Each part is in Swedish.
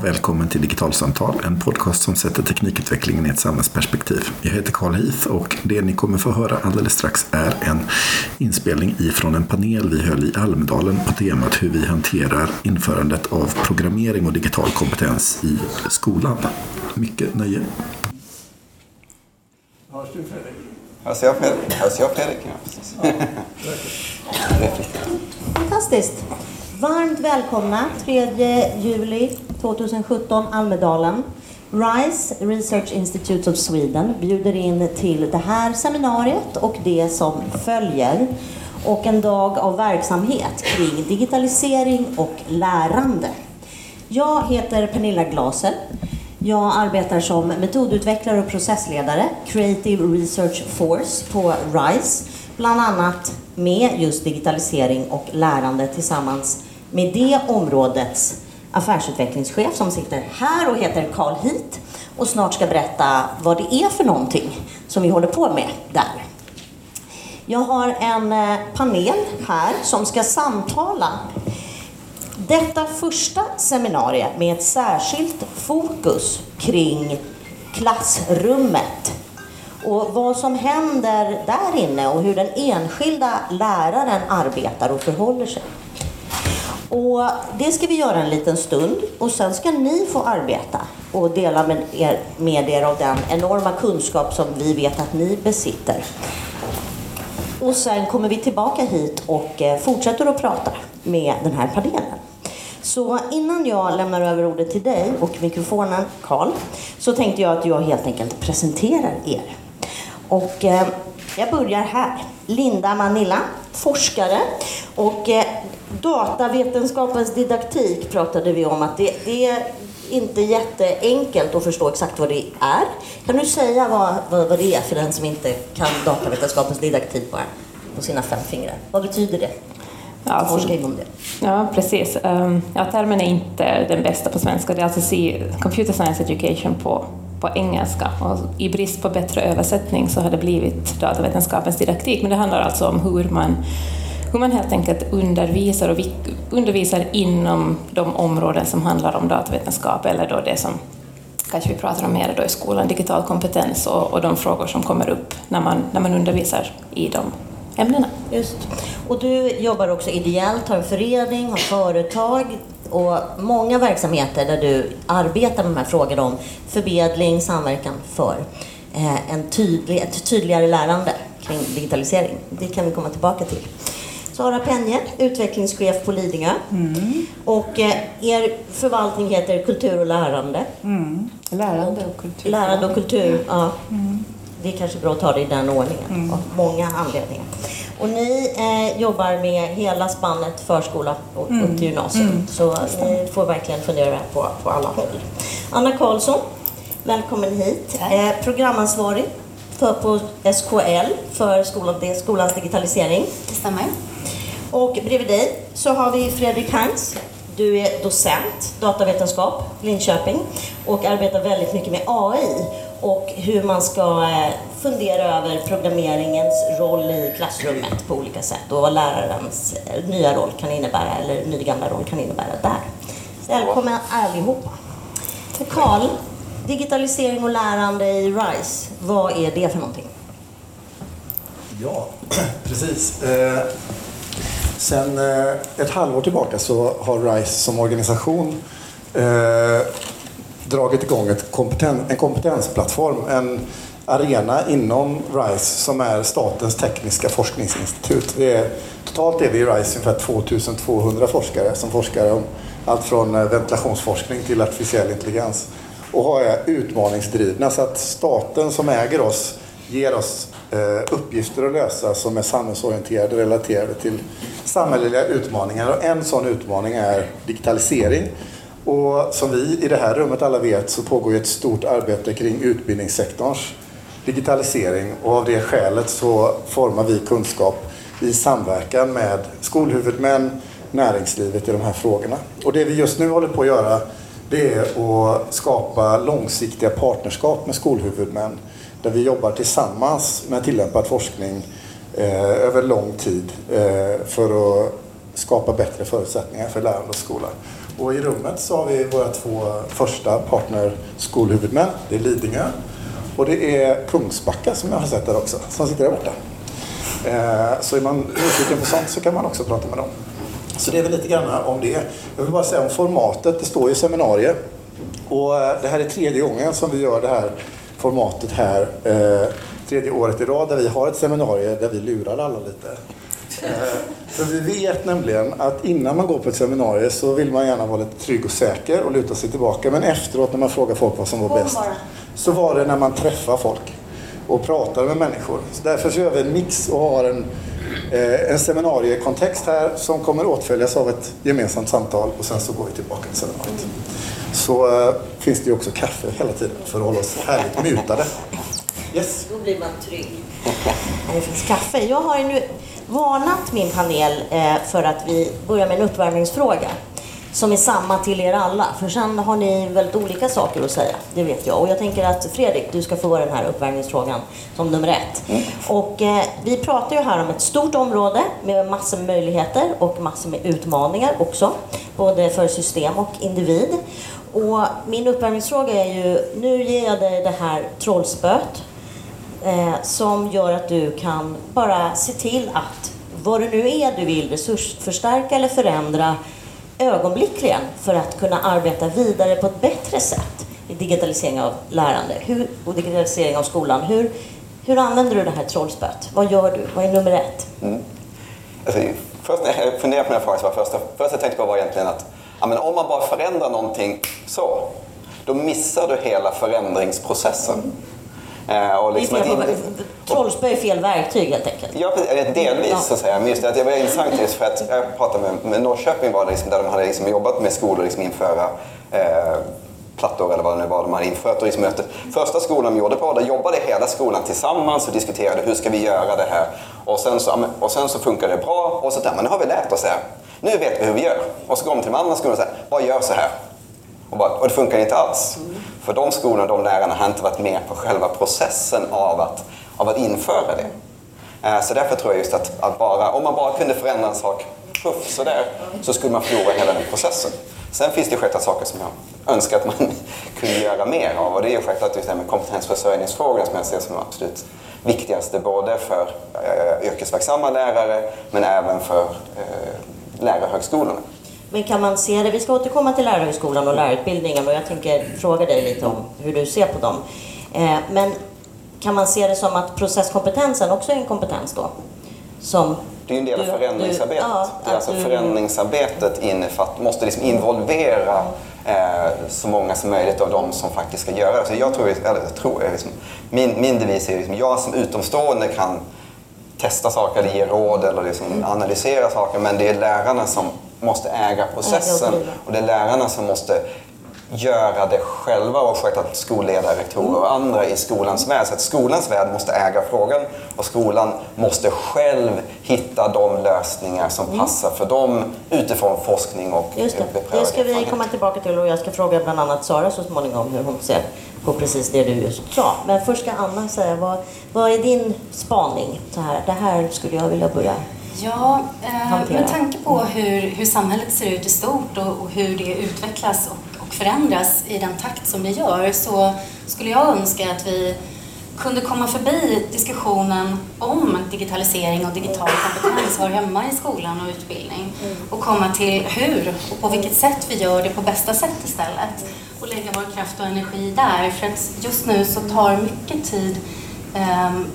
och välkommen till Digitalsamtal, en podcast som sätter teknikutvecklingen i ett samhällsperspektiv. Jag heter Carl Heath och det ni kommer få höra alldeles strax är en inspelning ifrån en panel vi höll i Almedalen på temat hur vi hanterar införandet av programmering och digital kompetens i skolan. Mycket nöje. Hörs du Fredrik? Hörs jag Fredrik? Hörs jag Fredrik? Ja, precis. Fantastiskt. Varmt välkomna 3 juli 2017 Almedalen. RISE, Research Institute of Sweden, bjuder in till det här seminariet och det som följer och en dag av verksamhet kring digitalisering och lärande. Jag heter Pernilla Glaser. Jag arbetar som metodutvecklare och processledare, Creative Research Force på RISE, bland annat med just digitalisering och lärande tillsammans med det områdets affärsutvecklingschef som sitter här och heter Carl Heath och snart ska berätta vad det är för någonting som vi håller på med där. Jag har en eh, panel här som ska samtala detta första seminarium med ett särskilt fokus kring klassrummet och vad som händer där inne och hur den enskilda läraren arbetar och förhåller sig. Och det ska vi göra en liten stund och sen ska ni få arbeta och dela med er, med er av den enorma kunskap som vi vet att ni besitter. Och sen kommer vi tillbaka hit och eh, fortsätter att prata med den här panelen. Så innan jag lämnar över ordet till dig och mikrofonen, Karl, så tänkte jag att jag helt enkelt presenterar er. Och eh, jag börjar här. Linda Manilla, forskare och eh, datavetenskapens didaktik pratade vi om att det, det är inte jätteenkelt att förstå exakt vad det är. Kan du säga vad, vad, vad det är för den som inte kan datavetenskapens didaktik bara på sina fem fingrar? Vad betyder det? Ja, alltså, Forska inom det. Ja, precis. Um, ja, termen är inte den bästa på svenska. Det är alltså Computer Science Education på, på engelska. Och I brist på bättre översättning så har det blivit datavetenskapens didaktik. Men det handlar alltså om hur man, hur man helt enkelt undervisar och undervisar inom de områden som handlar om datavetenskap eller då det som kanske vi pratar om mer då i skolan, digital kompetens och, och de frågor som kommer upp när man, när man undervisar i de ämnena. Just. Och du jobbar också ideellt, har en förening, har företag och många verksamheter där du arbetar med de här frågorna om förmedling, samverkan för eh, en tydlig, ett tydligare lärande kring digitalisering. Det kan vi komma tillbaka till. Sara Penje, utvecklingschef på Lidingö. Mm. Och eh, er förvaltning heter Kultur och lärande. Mm. Lärande och kultur. Lärande och kultur, ja. Mm. Det är kanske bra att ta det i den ordningen, Mm. av många anledningar. Och ni eh, jobbar med hela spannet förskola och Mm. upp till gymnasium. Mm. Så ni får verkligen fundera på, på alla håll. Anna Karlsson, välkommen hit. Eh, programansvarig för, på SKL för skolan, skolans digitalisering. Det stämmer. Och bredvid dig så har vi Fredrik Heinz. Du är docent, datavetenskap, Linköping och arbetar väldigt mycket med AI och hur man ska eh, fundera över programmeringens roll i klassrummet på olika sätt och vad lärarens eh, nya roll kan innebära eller nygamla roll kan innebära där. Välkomna allihopa. Karl, digitalisering och lärande i RISE, vad är det för någonting? Ja, precis. Sen eh, ett halvår tillbaka så har RISE som organisation eh, dragit igång ett kompeten en kompetensplattform, en arena inom RISE som är statens tekniska forskningsinstitut. Det är, totalt är vi i RISE ungefär 2200 forskare som forskar om allt från eh, ventilationsforskning till artificiell intelligens och är utmaningsdrivna så att staten som äger oss ger oss Eh, uppgifter att lösa som är samhällsorienterade relaterade till samhälleliga utmaningar. Och en sån utmaning är digitalisering. Och som vi i det här rummet alla vet så pågår ju ett stort arbete kring utbildningssektorns digitalisering och av det skälet så formar vi kunskap i samverkan med skolhuvudmän, näringslivet i de här frågorna. Och det vi just nu håller på att göra det är att skapa långsiktiga partnerskap med skolhuvudmän där vi jobbar tillsammans med tillämpad forskning eh, över lång tid eh, för att skapa bättre förutsättningar för lärande och skola. Och i rummet så har vi våra två första partnerskolhuvudmän. Det är Lidingö och det är Kungsbacka som jag har sett där också, som sitter där borta. Eh, så är man nyfiken på sånt så kan man också prata med dem. Så det är väl lite grann om det. Jag vill bara säga om formatet. Det står ju seminarier. Och eh, det här är tredje gången som vi gör det här formatet här. Eh, tredje året i rad där vi har ett seminarium där vi lurar alla lite. Eh, för vi vet nämligen att innan man går på ett seminarium så vill man gärna vara lite trygg och säker och luta sig tillbaka. Men efteråt när man frågar folk vad som var bäst så var det när man träffar folk och pratar med människor. Så därför så gör vi en mix och har en, eh, en seminariekontext här som kommer åtföljas av ett gemensamt samtal och sen så går vi tillbaka till seminariet. Så eh, finns det ju också kaffe hela tiden för att hålla oss härligt mutade. Yes. Då blir man trygg. Det finns kaffe. Jag har ju nu varnat min panel eh, för att vi börjar med en uppvärmningsfråga som är samma till er alla. För sen har ni väldigt olika saker att säga. Det vet jag. Och jag tänker att Fredrik, du ska få den här uppvärmningsfrågan som nummer ett. Mm. Och eh, vi pratar ju här om ett stort område med massor med möjligheter och massor med utmaningar också. Både för system och individ. Och min uppvärmningsfråga är ju, nu ger jag dig det här trollspöet eh, som gör att du kan bara se till att vad det nu är du vill resursförstärka eller förändra ögonblickligen för att kunna arbeta vidare på ett bättre sätt i digitalisering av lärande hur, och digitalisering av skolan. Hur, hur använder du det här trollspöet? Vad gör du? Vad är nummer ett? Mm. Alltså, först när jag funderade på den här frågan så var första, första jag tänkte på var egentligen att ja, men om man bara förändrar någonting så, då missar du hela förändringsprocessen. Mm. Eh, och liksom det är fel, trollspö är fel verktyg helt enkelt. Ja, delvis ja. så att säga. Men just det, det var intressant just för att jag pratade med, med Norrköping var det liksom, där de hade liksom jobbat med skolor liksom införa eh, plattor eller vad det nu var de hade infört. Och liksom. Första skolan de gjorde på, där jobbade hela skolan tillsammans och diskuterade hur ska vi göra det här. Och sen så, och sen så funkar det bra och så där, men nu har vi lärt oss det. Nu vet vi hur vi gör. Och så går de till de andra skolorna och säger, vad gör så här? Och, bara, och det funkar inte alls. Mm. För de skolorna de lärarna har inte varit med på själva processen av att, av att införa det. Eh, så därför tror jag just att, att, bara, om man bara kunde förändra en sak puff, sådär, så skulle man förlora hela den processen. Sen finns det självklart saker som jag önskar att man kunde göra mer av. Och det är självklart just det med kompetensförsörjningsfrågorna som jag ser som absolut viktigaste. Både för eh, yrkesverksamma lärare men även för eh, lärarhögskolorna. Men kan man se det, vi ska återkomma till lärarhögskolan och lärarutbildningen och jag tänker fråga dig lite om hur du ser på dem. Eh, men kan man se det som att processkompetensen också är en kompetens då? Som det är ju en del av förändringsarbetet. Du, ja, det är alltså du... Förändringsarbetet innefatt, måste liksom involvera eh, så många som möjligt av dem som faktiskt ska göra det. Så jag tror, eller jag tror liksom, min, min devis är liksom, jag som utomstående kan testa saker eller ge råd eller liksom analysera saker. Men det är lärarna som måste äga processen. och det är lärarna som måste göra det själva och självklart skolledare, rektorer och andra i skolans värld. Så att skolans värld måste äga frågan och skolan måste själv hitta de lösningar som mm. passar för dem utifrån forskning och Just det. det ska vi komma tillbaka till och jag ska fråga bland annat Sara så småningom hur hon ser på precis det du just sa. Men först ska Anna säga, vad, vad är din spaning? Så här, det här skulle jag vilja börja Ja, eh, med tanke på hur, hur samhället ser ut i stort och, och hur det utvecklas förändras i den takt som det gör så skulle jag önska att vi kunde komma förbi diskussionen om digitalisering och digital kompetens hör hemma i skolan och utbildning och komma till hur och på vilket sätt vi gör det på bästa sätt istället. Och lägga vår kraft och energi där för att just nu så tar mycket tid um,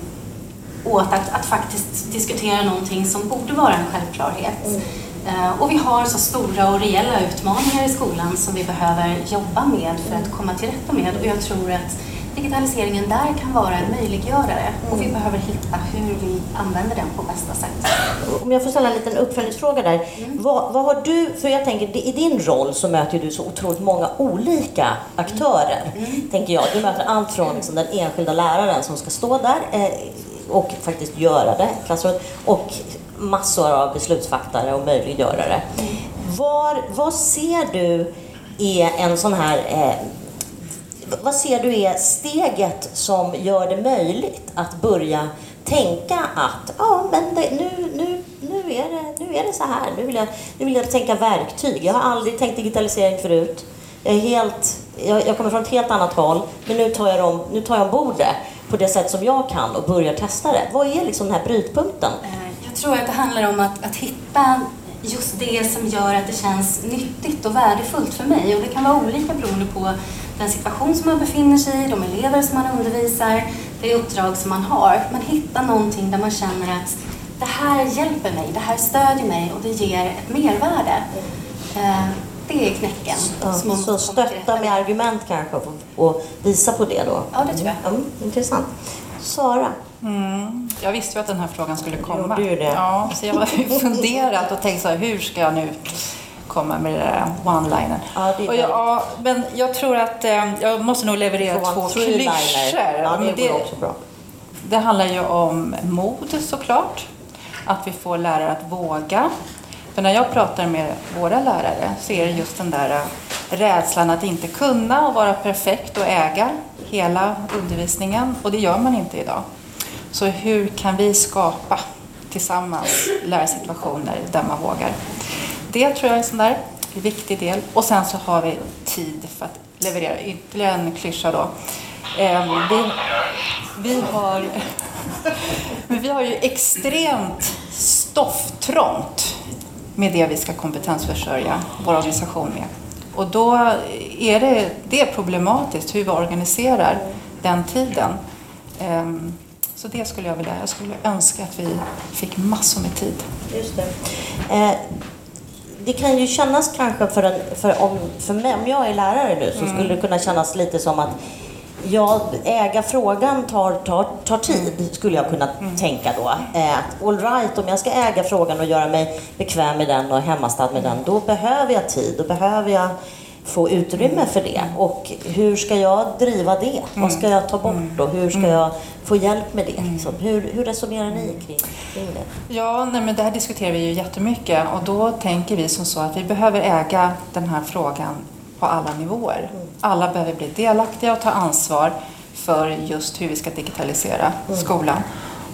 åt att, att faktiskt diskutera någonting som borde vara en självklarhet. Mm. Uh, och vi har så stora och reella utmaningar i skolan som vi behöver jobba med för att komma till rätta med och jag tror att digitaliseringen där kan vara en möjliggörare mm. och vi behöver hitta hur vi använder den på bästa sätt. Om jag får ställa en liten uppföljningsfråga där. Mm. Vad, vad, har du, för jag tänker i din roll så möter du så otroligt många olika aktörer. Mm. Tänker jag. Du möter allt från liksom, den enskilda läraren som ska stå där eh, och faktiskt göra det klassrummet och massor av beslutsfattare och möjliggörare. Var, vad ser du är en sån här eh, vad ser du är steget som gör det möjligt att börja tänka att ja, men det, nu, nu, nu, är det, nu är det så här. Nu vill, jag, nu vill jag tänka verktyg. Jag har aldrig tänkt digitalisering förut. Jag, är helt, jag, jag kommer från ett helt annat håll, men nu tar jag, dem, nu tar jag ombord det på det sätt som jag kan och börjar testa det. Vad är liksom den här brytpunkten? Eh, jag tror att det handlar om att, att hitta just det som gör att det känns nyttigt och värdefullt för mig. Och det kan vara olika beroende på den situation som man befinner sig i, de elever som man undervisar, det uppdrag som man har. Man hittar någonting där man känner att det här hjälper mig, det här stödjer mig och det ger ett mervärde. Eh, det är knäcken. Ja, så stötta med argument kanske och visa på det då? Ja, det tror jag. Mm, intressant. Sara? Mm. Jag visste ju att den här frågan skulle komma. Gjorde du det? Ja, så jag har funderat och tänkt så här, hur ska jag nu komma med det där one-linen? Ja, det är och jag, ja, men jag tror att eh, jag måste nog leverera två klyschor. Ja, det, det, också bra. det handlar ju om mod såklart. Att vi får lärare att våga. För när jag pratar med våra lärare så är det just den där rädslan att inte kunna och vara perfekt och äga hela undervisningen. Och det gör man inte idag. Så hur kan vi skapa tillsammans lärarsituationer där man vågar? Det tror jag är en sån där viktig del. Och sen så har vi tid för att leverera ytterligare en klyscha då. Ehm, vi, vi, har, vi har ju extremt stofftrångt med det vi ska kompetensförsörja vår organisation med. Och då är det, det är problematiskt hur vi organiserar den tiden. Ehm, så det skulle jag vilja, jag skulle önska att vi fick massor med tid. Just det. Eh, det kan ju kännas kanske för, en, för, om, för mig, om jag är lärare nu, så mm. skulle det kunna kännas lite som att Ja, äga frågan tar, tar, tar tid, skulle jag kunna mm. tänka då. Eh, all right, om jag ska äga frågan och göra mig bekväm med den och hemmastad med den, då behöver jag tid. Då behöver jag få utrymme för det. Och hur ska jag driva det? Vad ska jag ta bort och hur ska mm. jag få hjälp med det? Liksom? Hur, hur resonerar ni kring, kring det? Ja, nej, men det här diskuterar vi ju jättemycket och då tänker vi som så att vi behöver äga den här frågan på alla nivåer. Mm. Alla behöver bli delaktiga och ta ansvar för just hur vi ska digitalisera mm. skolan.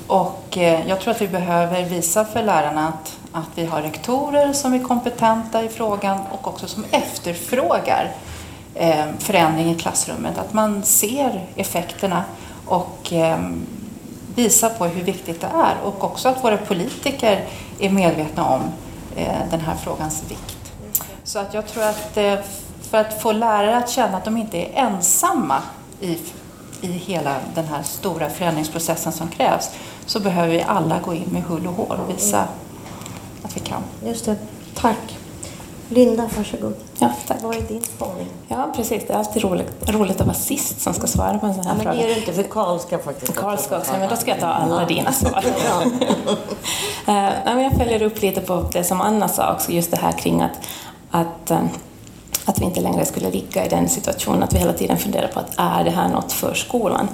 Och eh, jag tror att vi behöver visa för lärarna att, att vi har rektorer som är kompetenta i frågan och också som efterfrågar eh, förändring i klassrummet. Att man ser effekterna och visa visar på hur viktigt det är. Och också att våra politiker är medvetna om den här frågans vikt. Så att jag tror att för att få lärare att känna att de inte är ensamma i, i hela den här stora förändringsprocessen som krävs så behöver vi alla gå in med hull och hår och visa mm. att vi kan. Just det. Tack. Linda, varsågod. Ja, tack. Vad är din spaning? Ja, precis. Det är alltid roligt, roligt att vara sist som ska svara på en sån här ja, fråga. Men det är du inte, för Karl ska faktiskt Karl ska också, men då ska jag ta alla dina svar. uh, jag följer upp lite på det som Anna sa också, just det här kring att, att uh, att vi inte längre skulle ligga i den situationen att vi hela tiden funderar på att är det här något för skolan?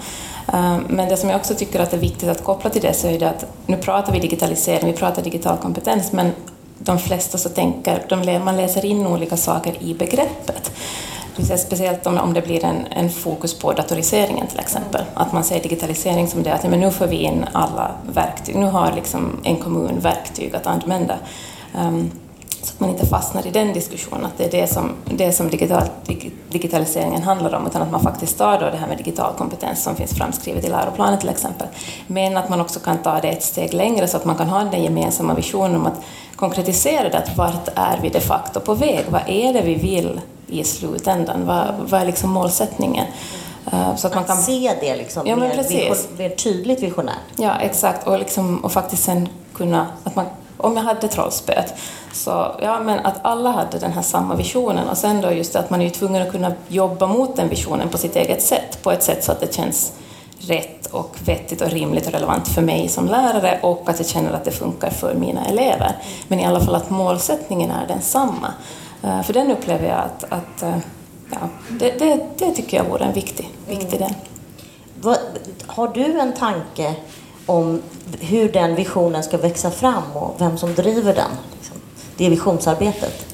Ehm, men det som jag också tycker att är viktigt att koppla till det så är det att nu pratar vi digitalisering, vi pratar digital kompetens, men de flesta så tänker, de, man läser in olika saker i begreppet. Speciellt om, om det blir en, en, fokus på datoriseringen till exempel. Att man säger digitalisering som det att men nu får vi in alla verktyg, nu har liksom en kommun verktyg att använda. Um, så att man inte fastnar i den diskussionen, att det är det som, det som digital, digitaliseringen handlar om, utan att man faktiskt tar då det här med digital kompetens som finns framskrivet i läroplanen till exempel. Men att man också kan ta det ett steg längre så att man kan ha den gemensamma visionen om att konkretisera det, att vart är vi de facto på väg? Vad är det vi vill i slutändan? Vad, vad är liksom målsättningen? Uh, så att, man kan se det liksom ja, mer, vision, mer tydligt visionärt. Ja, exakt. Och, liksom, och faktiskt sen kunna, att man om jag hade trollspöet. Så ja, men att alla hade den här samma visionen och sen då just att man är tvungen att kunna jobba mot den visionen på sitt eget sätt, på ett sätt så att det känns rätt och vettigt och rimligt och relevant för mig som lärare och att jag känner att det funkar för mina elever. Men i alla fall att målsättningen är densamma. Eh, för den upplever jag att, att eh, ja, det, det, det tycker jag vore en viktig, viktig del. Har du en tanke om hur den visionen ska växa fram och vem som driver den. Liksom. Det visionsarbetet.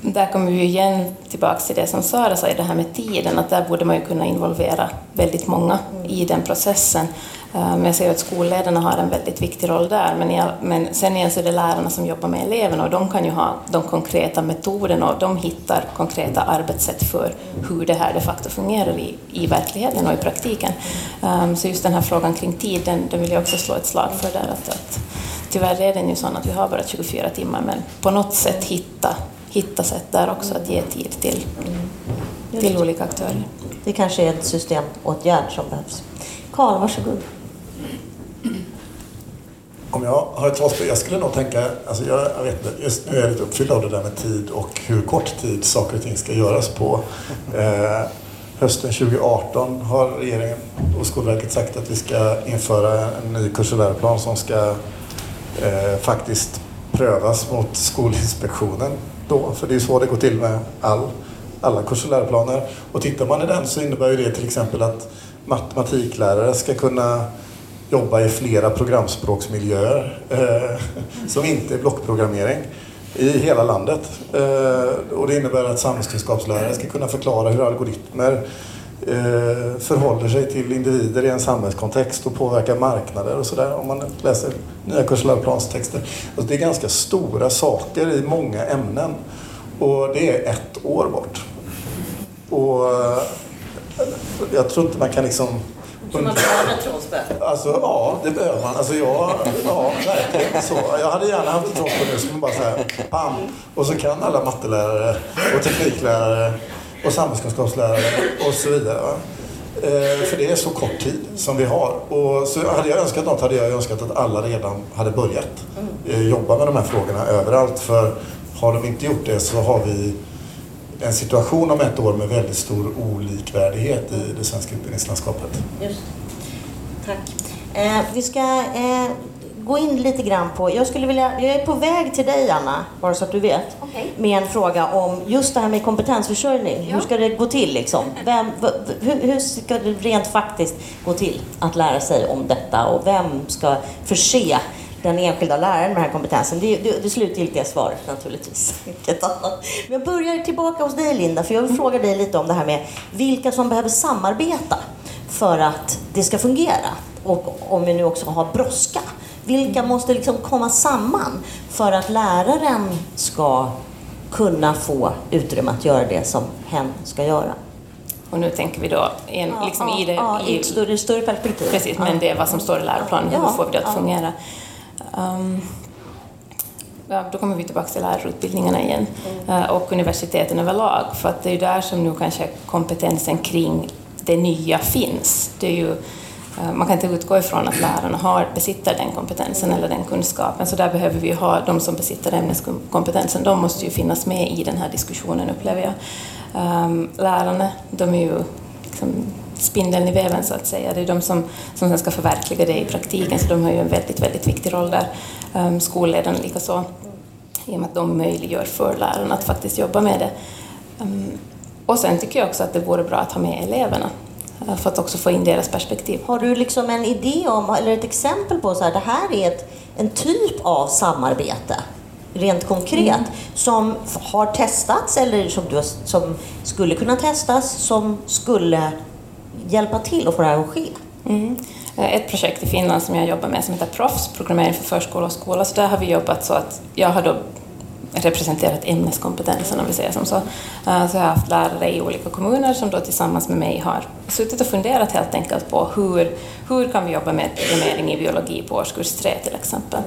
Där kommer vi igen tillbaka till det som Sara sa, det här med tiden, att där borde man ju kunna involvera väldigt många mm. i den processen. Eh, men jag ser att skolledarna har en väldigt viktig roll där, men, jag, men sen igen så är det lärarna som jobbar med eleverna och de kan ju ha de konkreta metoderna och de hittar konkreta arbetssätt för hur det här de facto fungerar i, i verkligheten och i praktiken. Eh, så just den här frågan kring tid, den, den vill jag också slå ett slag för där. Att, att, tyvärr är den ju sån att vi har bara 24 timmar, men på något sätt hitta, hitta sätt där också att ge tid till, till olika aktörer. Det kanske är en systemåtgärd som behövs. Karl, varsågod. Om jag har ett rollspel, jag skulle nog tänka, alltså jag, jag vet inte, just nu är jag lite uppfylld av det där med tid och hur kort tid saker och ting ska göras på. Eh, hösten 2018 har regeringen och Skolverket sagt att vi ska införa en ny kurs och läroplan som ska eh, faktiskt prövas mot Skolinspektionen då, för det är så det går till med all, alla kurs och läroplaner. Och tittar man i den så innebär det till exempel att matematiklärare ska kunna jobba i flera programspråksmiljöer eh, som inte är blockprogrammering i hela landet. Eh, och det innebär att samhällskunskapslärare ska kunna förklara hur algoritmer eh, förhåller sig till individer i en samhällskontext och påverkar marknader och sådär om man läser nya kurs. Alltså det är ganska stora saker i många ämnen och det är ett år bort. Och eh, jag tror inte man kan liksom så man behöver ett trollspö? Alltså ja, det behöver man. Alltså jag, ja, verkligen så. Jag hade gärna haft ett trollspö nu som bara så här, pam. Och så kan alla mattelärare och tekniklärare och samhällskunskapslärare och så vidare. Eh, för det är så kort tid som vi har. Och så hade jag önskat något hade jag önskat att alla redan hade börjat eh, jobba med de här frågorna överallt. För har de inte gjort det så har vi en situation om ett år med väldigt stor olikvärdighet i det svenska utbildningslandskapet. Just. Tack. Eh, vi ska eh, gå in lite grann på, jag skulle vilja, jag är på väg till dig Anna, bara så att du vet, okay. med en fråga om just det här med kompetensförsörjning. Ja. Hur ska det gå till liksom? Vem, hur, hur ska det rent faktiskt gå till att lära sig om detta och vem ska förse den enskilda läraren med den här kompetensen. Det är det, det slutgiltiga svaret naturligtvis. Men jag börjar tillbaka hos dig Linda, för jag vill mm. fråga dig lite om det här med vilka som behöver samarbeta för att det ska fungera. Och om vi nu också har brådska. Vilka mm. måste liksom komma samman för att läraren ska kunna få utrymme att göra det som hen ska göra? Och nu tänker vi då en, ja, liksom ja, i det... Ja, i ett större, större perspektiv. Precis, men det är vad som står i läroplanen. Hur får vi det att fungera? Um, ja, då kommer vi tillbaka till lärarutbildningarna igen mm. uh, och universiteten överlag, för att det är ju där som nu kanske kompetensen kring det nya finns. Det är ju, uh, man kan inte utgå ifrån att lärarna har, besitter den kompetensen eller den kunskapen, så där behöver vi ha de som besitter ämneskompetensen, de måste ju finnas med i den här diskussionen upplever jag. Um, lärarna, de är ju liksom, spindeln i väven så att säga. Det är de som, som sen ska förverkliga det i praktiken, så de har ju en väldigt, väldigt viktig roll där. Um, skolledarna likaså, i och med att de möjliggör för lärarna att faktiskt jobba med det. Um, och sen tycker jag också att det vore bra att ha med eleverna uh, för att också få in deras perspektiv. Har du liksom en idé om, eller ett exempel på så här, det här är ett, en typ av samarbete rent konkret mm. som har testats eller som, du, som skulle kunna testas som skulle hjälpa till att få det här att ske. Mm. Eh, ett projekt i Finland som jag jobbar med som heter Proffs, programmering för förskola och skola, så där har vi jobbat så att jag har då representerat ämneskompetensen om vi säger som så. Eh, så jag har haft lärare i olika kommuner som då tillsammans med mig har suttit och funderat helt enkelt på hur, hur kan vi jobba med programmering i biologi på årskurs 3 till exempel.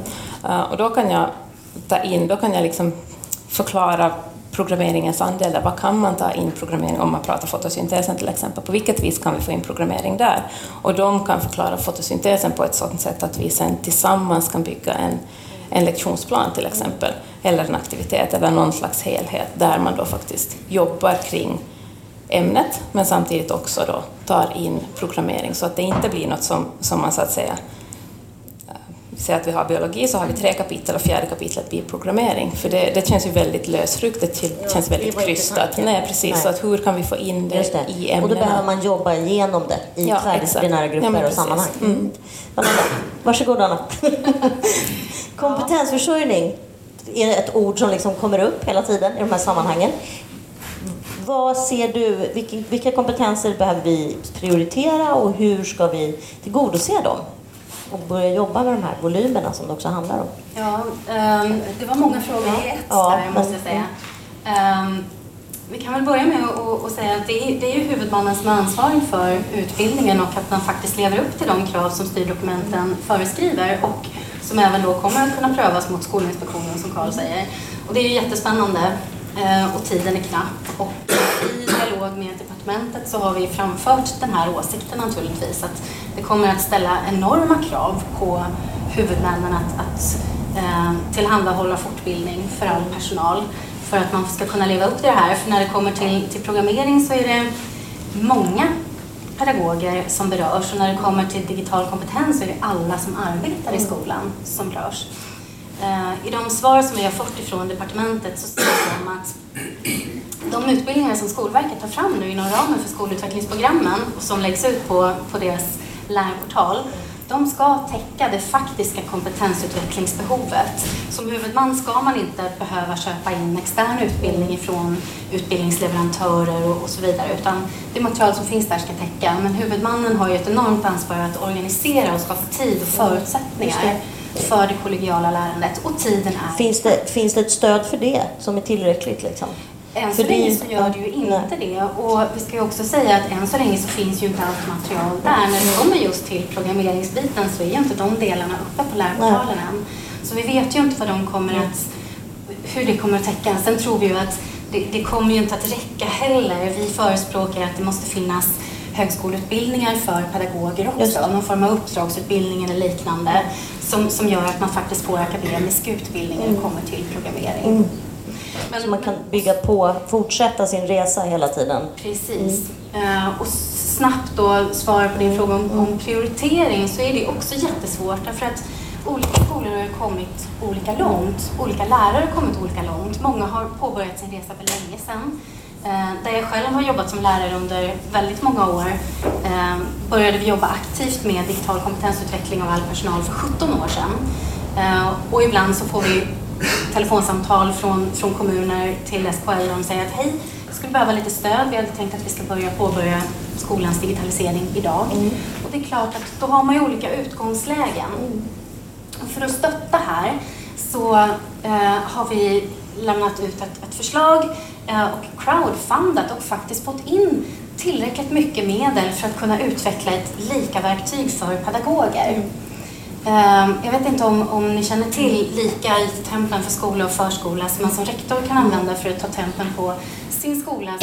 Eh, och då kan jag ta in, då kan jag liksom förklara programmeringens andelar. Vad kan man ta in programmering om man pratar fotosyntesen till exempel? På vilket vis kan vi få in programmering där? Och de kan förklara fotosyntesen på ett sådant sätt att vi sen tillsammans kan bygga en, en lektionsplan till exempel, eller en aktivitet eller någon slags helhet där man då faktiskt jobbar kring ämnet men samtidigt också då tar in programmering så att det inte blir något som, som man så att säga säger att vi har biologi så har vi tre kapitel och fjärde kapitlet blir programmering. För det, det känns ju väldigt lösryckt, det känns väldigt krystat. Nej, precis. Nej. Så att hur kan vi få in det, det. i ämnena? Och då behöver man jobba igenom det i ja, tvärdisciplinära grupper ja, och sammanhang. Mm. Varsågod Anna. Kompetensförsörjning är ett ord som liksom kommer upp hela tiden i de här sammanhangen. vad ser du, vilka, vilka kompetenser behöver vi prioritera och hur ska vi tillgodose dem? Och börja jobba med de här volymerna som det också handlar om. Ja, um, det var många frågor i ett ja, där, måste jag säga. Um, vi kan väl börja med att säga att det är, det är ju huvudmannen som är ansvarig för utbildningen och att man faktiskt lever upp till de krav som styrdokumenten föreskriver och som även då kommer att kunna prövas mot Skolinspektionen som Karl säger. Och det är ju jättespännande eh, och tiden är knapp. Och i dialog med departementet så har vi framfört den här åsikten naturligtvis att det kommer att ställa enorma krav på huvudmännen att, att eh, tillhandahålla fortbildning för all personal för att man ska kunna leva upp till det här. För när det kommer till, till programmering så är det många pedagoger som berörs och när det kommer till digital kompetens så är det alla som arbetar i skolan som berörs. Eh, I de svar som vi har fått ifrån departementet så säger de att de utbildningar som Skolverket tar fram nu inom ramen för skolutvecklingsprogrammen och som läggs ut på, på deras lärportal de ska täcka det faktiska kompetensutvecklingsbehovet. Som huvudman ska man inte behöva köpa in extern utbildning ifrån utbildningsleverantörer och, så vidare, utan det material som finns där ska täcka. Men huvudmannen har ju ett enormt ansvar att organisera och skapa tid och förutsättningar för det kollegiala lärandet och tiden är... Finns det, finns det ett stöd för det som är tillräckligt? Liksom? Än så länge så gör det ju inte det. Och vi ska ju också säga att än så länge så finns ju inte allt material där. När det kommer just till programmeringsbiten så är ju inte de delarna uppe på lärportalen än. Så vi vet ju inte vad de kommer att, hur det kommer att täcka. Sen tror vi ju att det, det kommer ju inte att räcka heller. Vi förespråkar att det måste finnas högskoleutbildningar för pedagoger också, någon form av uppdragsutbildning eller liknande som, som gör att man faktiskt får akademisk utbildning när det kommer till programmering. Mm. Men, så man kan bygga på, fortsätta sin resa hela tiden. Precis. Mm. Uh, och snabbt då svara på din fråga om, mm. om, prioritering så är det också jättesvårt därför att olika skolor har kommit olika långt. Olika lärare har kommit olika långt. Många har påbörjat sin resa för länge sedan. Uh, där jag själv har jobbat som lärare under väldigt många år uh, började vi jobba aktivt med digital kompetensutveckling av all personal för 17 år sedan. och ibland så får vi telefonsamtal från, från kommuner till SKL och de säger att hej, vi skulle behöva lite stöd. Vi hade tänkt att vi ska börja påbörja skolans digitalisering idag. Mm. Och det är klart att då har man ju olika utgångslägen. Mm. Och för att stötta här så eh, har vi lämnat ut ett, ett förslag eh, och crowdfundat och faktiskt fått in tillräckligt mycket medel för att kunna utveckla ett lika-verktyg för pedagoger. Mm. Ehm, jag vet inte om, om ni känner till lika IT-tempen för skola och förskola som man som rektor kan använda för att ta tempen på sin skolas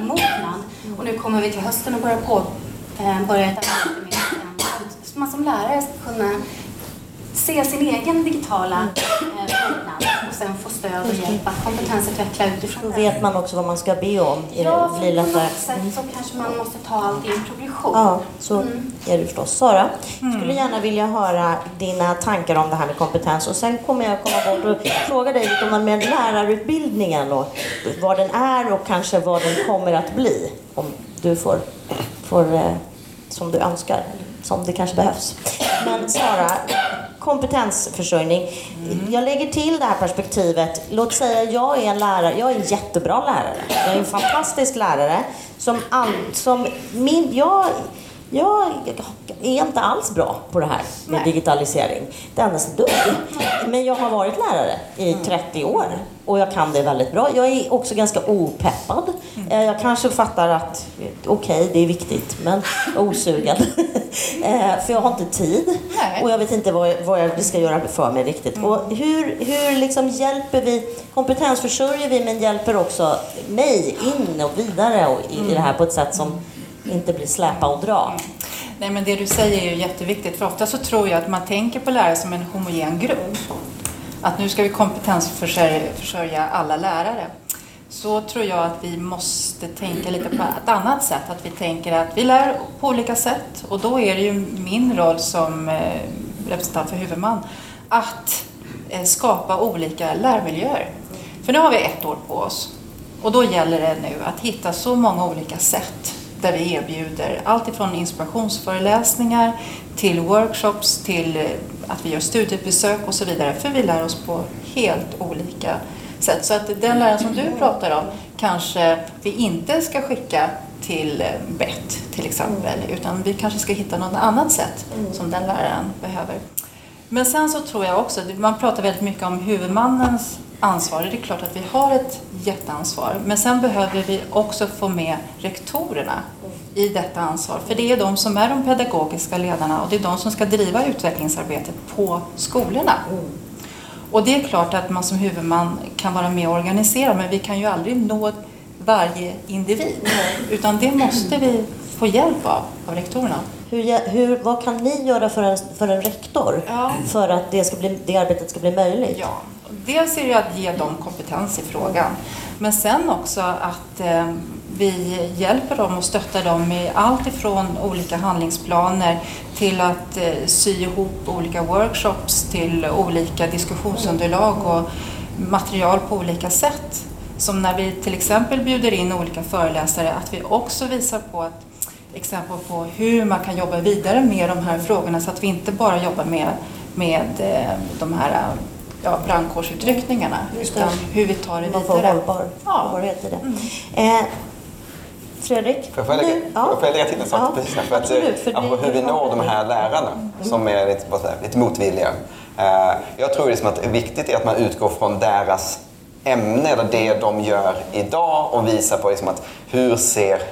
mognad. Och nu kommer vi till hösten och börjar på, ehm, börja ett arbete med att man som lärare ska kunna se sin egen digitala mognad eh, och sen få stöd och hjälp att kompetensutveckla utifrån det. Då vet man också vad man ska be om. Ja, för på något sätt så kanske man måste ta allt i en progression. Ja, så mm. är det förstås. Sara, mm. skulle gärna vilja höra dina tankar om det här med kompetens och sen kommer jag komma bort och fråga dig lite om med lärarutbildningen och vad den är och kanske vad den kommer att bli om du får, får eh, som du önskar, som det kanske behövs. Men Sara, kompetensförsörjning. Mm. Jag lägger till det här perspektivet. Låt säga jag är en lärare, jag är en jättebra lärare. Jag är en fantastisk lärare. Som, all, som min, jag, jag är inte alls bra på det här med Nej. digitalisering. Det enda dugg. Men jag har varit lärare i 30 mm. år och jag kan det väldigt bra. Jag är också ganska opeppad. Mm. Eh, jag kanske fattar att okej, okay, det är viktigt, men osugen. Eh, för jag har inte tid och jag vet inte vad, vad jag ska göra för mig riktigt. Mm. Och hur hur liksom hjälper vi, kompetensförsörjer vi men hjälper också mig in och vidare och i det här på ett sätt som inte blir släpa och dra. Mm. Nej, men det du säger är ju jätteviktigt, för ofta så tror jag att man tänker på lärare som en homogen grupp. Att nu ska vi kompetensförsörja alla lärare. Så tror jag att vi måste tänka lite på ett annat sätt. Att vi tänker att vi lär på olika sätt och då är det ju min roll som eh, representant för huvudman att eh, skapa olika lärmiljöer. För nu har vi ett år på oss och då gäller det nu att hitta så många olika sätt där vi erbjuder allt ifrån inspirationsföreläsningar till workshops till eh, att vi gör studiebesök och så vidare. För vi lär oss på helt olika sätt. Så att den läraren som du pratar om kanske vi inte ska skicka till eh, BET till exempel, utan vi kanske ska hitta något annat sätt som den läraren behöver. Men sen så tror jag också, man pratar väldigt mycket om huvudmannens ansvar. Det är klart att vi har ett jätteansvar. Men sen behöver vi också få med rektorerna i detta ansvar. För det är de som är de pedagogiska ledarna och det är de som ska driva utvecklingsarbetet på skolorna. Och det är klart att man som huvudman kan vara med och organisera men vi kan ju aldrig nå varje individ. Utan det måste vi få hjälp av, av rektorerna. Hur, hur, vad kan ni göra för en, för en rektor ja. för att det, ska bli, det arbetet ska bli möjligt? Ja. Dels är det att ge dem kompetens i frågan, men sen också att eh, vi hjälper dem och stöttar dem i allt ifrån olika handlingsplaner till att eh, sy ihop olika workshops till olika diskussionsunderlag och material på olika sätt. Som när vi till exempel bjuder in olika föreläsare, att vi också visar på att exempel på hur man kan jobba vidare med de här frågorna så att vi inte bara jobbar med, med eh, de här ja, brandkårsutryckningarna utan hur vi tar det vidare. Man får hållbar, ja. hållbarhet i det. Mm. Eh, Fredrik? Får jag lägga, ja. lägga till en sak? Ja, precis, för att, absolut, för eh, hur vi når de här lärarna mm. som är lite, lite motvilliga. Uh, jag tror liksom att det är viktigt att man utgår från deras ämne eller det de gör idag och visar på liksom att hur ser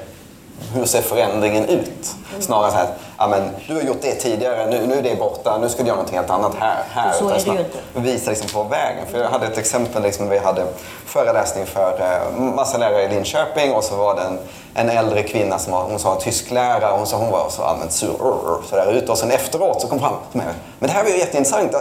hur ser förändringen ut? Snarare så här, ja, men, du har gjort det tidigare, nu, nu är det borta, nu ska du göra något helt annat här. här. Så är det ju. Visa liksom på vägen. För jag hade ett exempel, liksom, vi hade föreläsning för eh, massa lärare i Linköping och så var det en, en äldre kvinna som var, hon sa tysklärare och hon sa hon var så allmänt sur så där ute. Och sen efteråt så kom fram till mig, men det här var ju jätteintressant.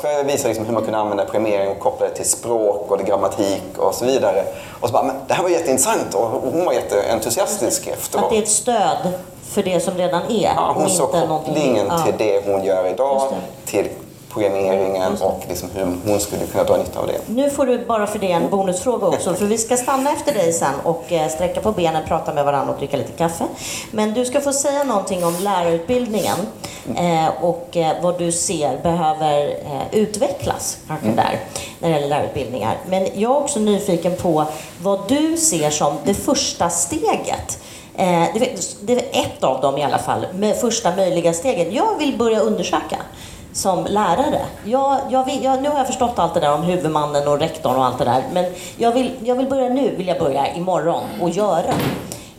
För jag visade liksom hur man kunde använda premiering och koppla det till språk och grammatik och så vidare. Och så bara, men det här var jätteintressant och hon var jätteentusiastisk efteråt. Att det är ett stöd för det som redan är. Ja, hon såg kopplingen ja. till det hon gör idag, till programmeringen och liksom hur hon skulle kunna dra nytta av det. Nu får du bara för det en bonusfråga också, för vi ska stanna efter dig sen och eh, sträcka på benen, prata med varandra och dricka lite kaffe. Men du ska få säga någonting om lärarutbildningen eh, och eh, vad du ser behöver utvecklas kanske mm. där när det gäller lärarutbildningar. Men jag är också nyfiken på vad du ser som det första steget det är ett av dem i alla fall, med första möjliga stegen. Jag vill börja undersöka som lärare. Jag, jag vill, jag, nu har jag förstått allt det där om huvudmannen och rektorn och allt det där. Men jag vill, jag vill börja nu, vill jag börja imorgon och göra.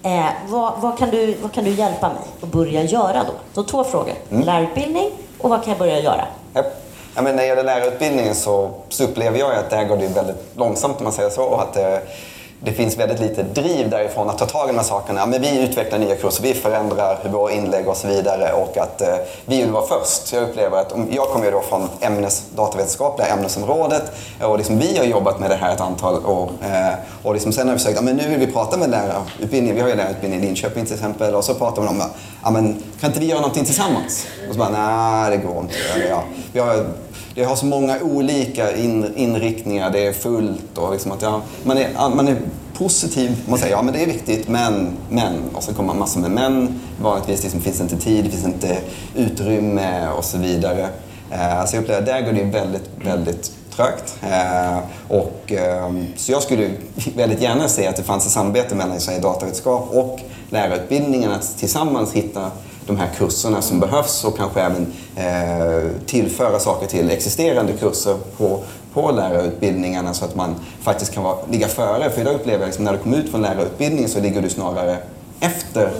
Eh, vad, vad, kan du, vad kan du hjälpa mig att börja göra då? Så två frågor. Mm. Lärarutbildning och vad kan jag börja göra? Ja. Ja, men när det gäller lärarutbildningen så, så upplever jag att där går det väldigt långsamt om man säger så. Och att, eh, det finns väldigt lite driv därifrån att ta tag i de här sakerna. Men vi utvecklar nya kurser, vi förändrar våra inlägg och så vidare och att eh, vi vill vara först. Jag upplever att, jag kommer ju då från ämnes, datavetenskapliga ämnesområdet och liksom vi har jobbat med det här ett antal år. Eh, och liksom sen har vi försökt, att nu vill vi prata med lärarutbildningen. vi har ju lärarutbildning i Linköping till exempel och så pratar man om ja, men, kan inte vi göra någonting tillsammans? Och så bara, nej det går inte. Ja, vi har det har så många olika in, inriktningar, det är fullt och liksom att jag, man, är, man är positiv. Man säger ja men det är viktigt, men, men. Och så kommer man massor med men. Vanligtvis liksom, finns det inte tid, det finns inte utrymme och så vidare. Eh, så jag upplever att där går det väldigt, väldigt trögt. Eh, och, eh, så jag skulle väldigt gärna se att det fanns ett samarbete mellan säg, datavetenskap och lärarutbildningen att tillsammans hitta de här kurserna som behövs och kanske även eh, tillföra saker till existerande kurser på, på lärarutbildningarna så att man faktiskt kan vara, ligga före. För idag upplever jag liksom, när du kommer ut från lärarutbildningen så ligger du snarare efter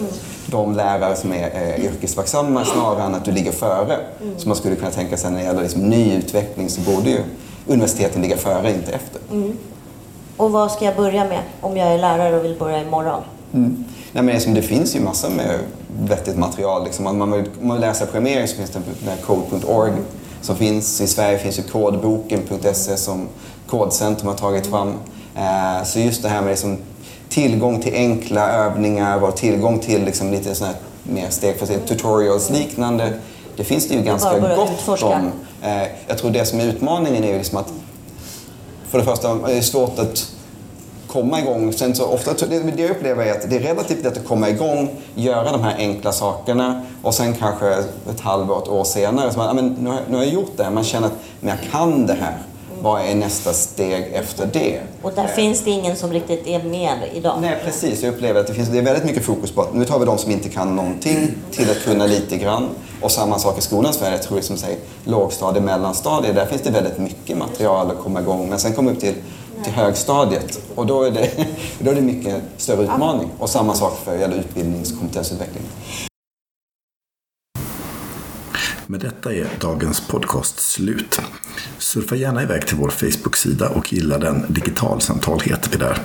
de lärare som är eh, yrkesverksamma snarare än att du ligger före. Mm. Så man skulle kunna tänka sig när det gäller liksom, ny utveckling så borde ju universiteten ligga före, inte efter. Mm. Och vad ska jag börja med om jag är lärare och vill börja imorgon? Mm. Nej, men liksom, det finns ju massor med vettigt material. Liksom. Om man vill, man vill läsa programmering så finns det code.org som finns. I Sverige finns ju kodboken.se som Kodcentrum har tagit fram. Eh, så just det här med liksom, tillgång till enkla övningar och tillgång till liksom, lite sådana här mer steg för steg tutorials liknande. Det finns det ju ganska gott om. Eh, jag tror det som är utmaningen är ju liksom att för det första är det svårt att komma igång. Sen så ofta, det, jag upplever är att det är relativt lätt att komma igång, göra de här enkla sakerna och sen kanske ett halvår, ett år senare så man, men, nu, har, nu har jag gjort det här. Man känner att men jag kan det här. vad är nästa steg efter det? Och där finns det ingen som riktigt är med idag? Nej, precis. Jag upplever att det, finns, det är väldigt mycket fokus på att nu tar vi de som inte kan någonting till att kunna lite grann. Och samma sak i skolans värld. Jag tror liksom, säg, lågstadie, mellanstadie, där finns det väldigt mycket material att komma igång. Men sen kommer upp till, till högstadiet och då är, det, då är det mycket större utmaning. Och samma sak för gäller utbildnings och kompetensutveckling. Med detta är dagens podcast slut. Surfa gärna iväg till vår Facebook-sida och gilla den. Digitalsamtal heter vi där.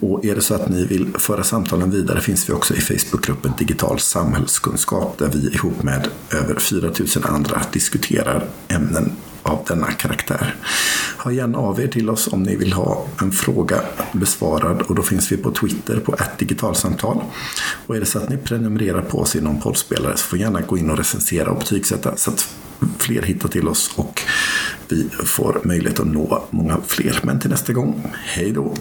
Och är det så att ni vill föra samtalen vidare finns vi också i Facebookgruppen Digital samhällskunskap där vi ihop med över 4000 andra diskuterar ämnen av denna karaktär. Hör gärna av er till oss om ni vill ha en fråga besvarad och då finns vi på Twitter på digitalsamtal. Och är det så att ni prenumererar på oss i någon poddspelare så får gärna gå in och recensera och betygsätta så att fler hittar till oss och vi får möjlighet att nå många fler. Men till nästa gång, hej då!